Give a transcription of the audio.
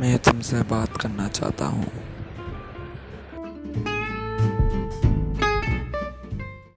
मैं तुमसे बात करना चाहता हूँ।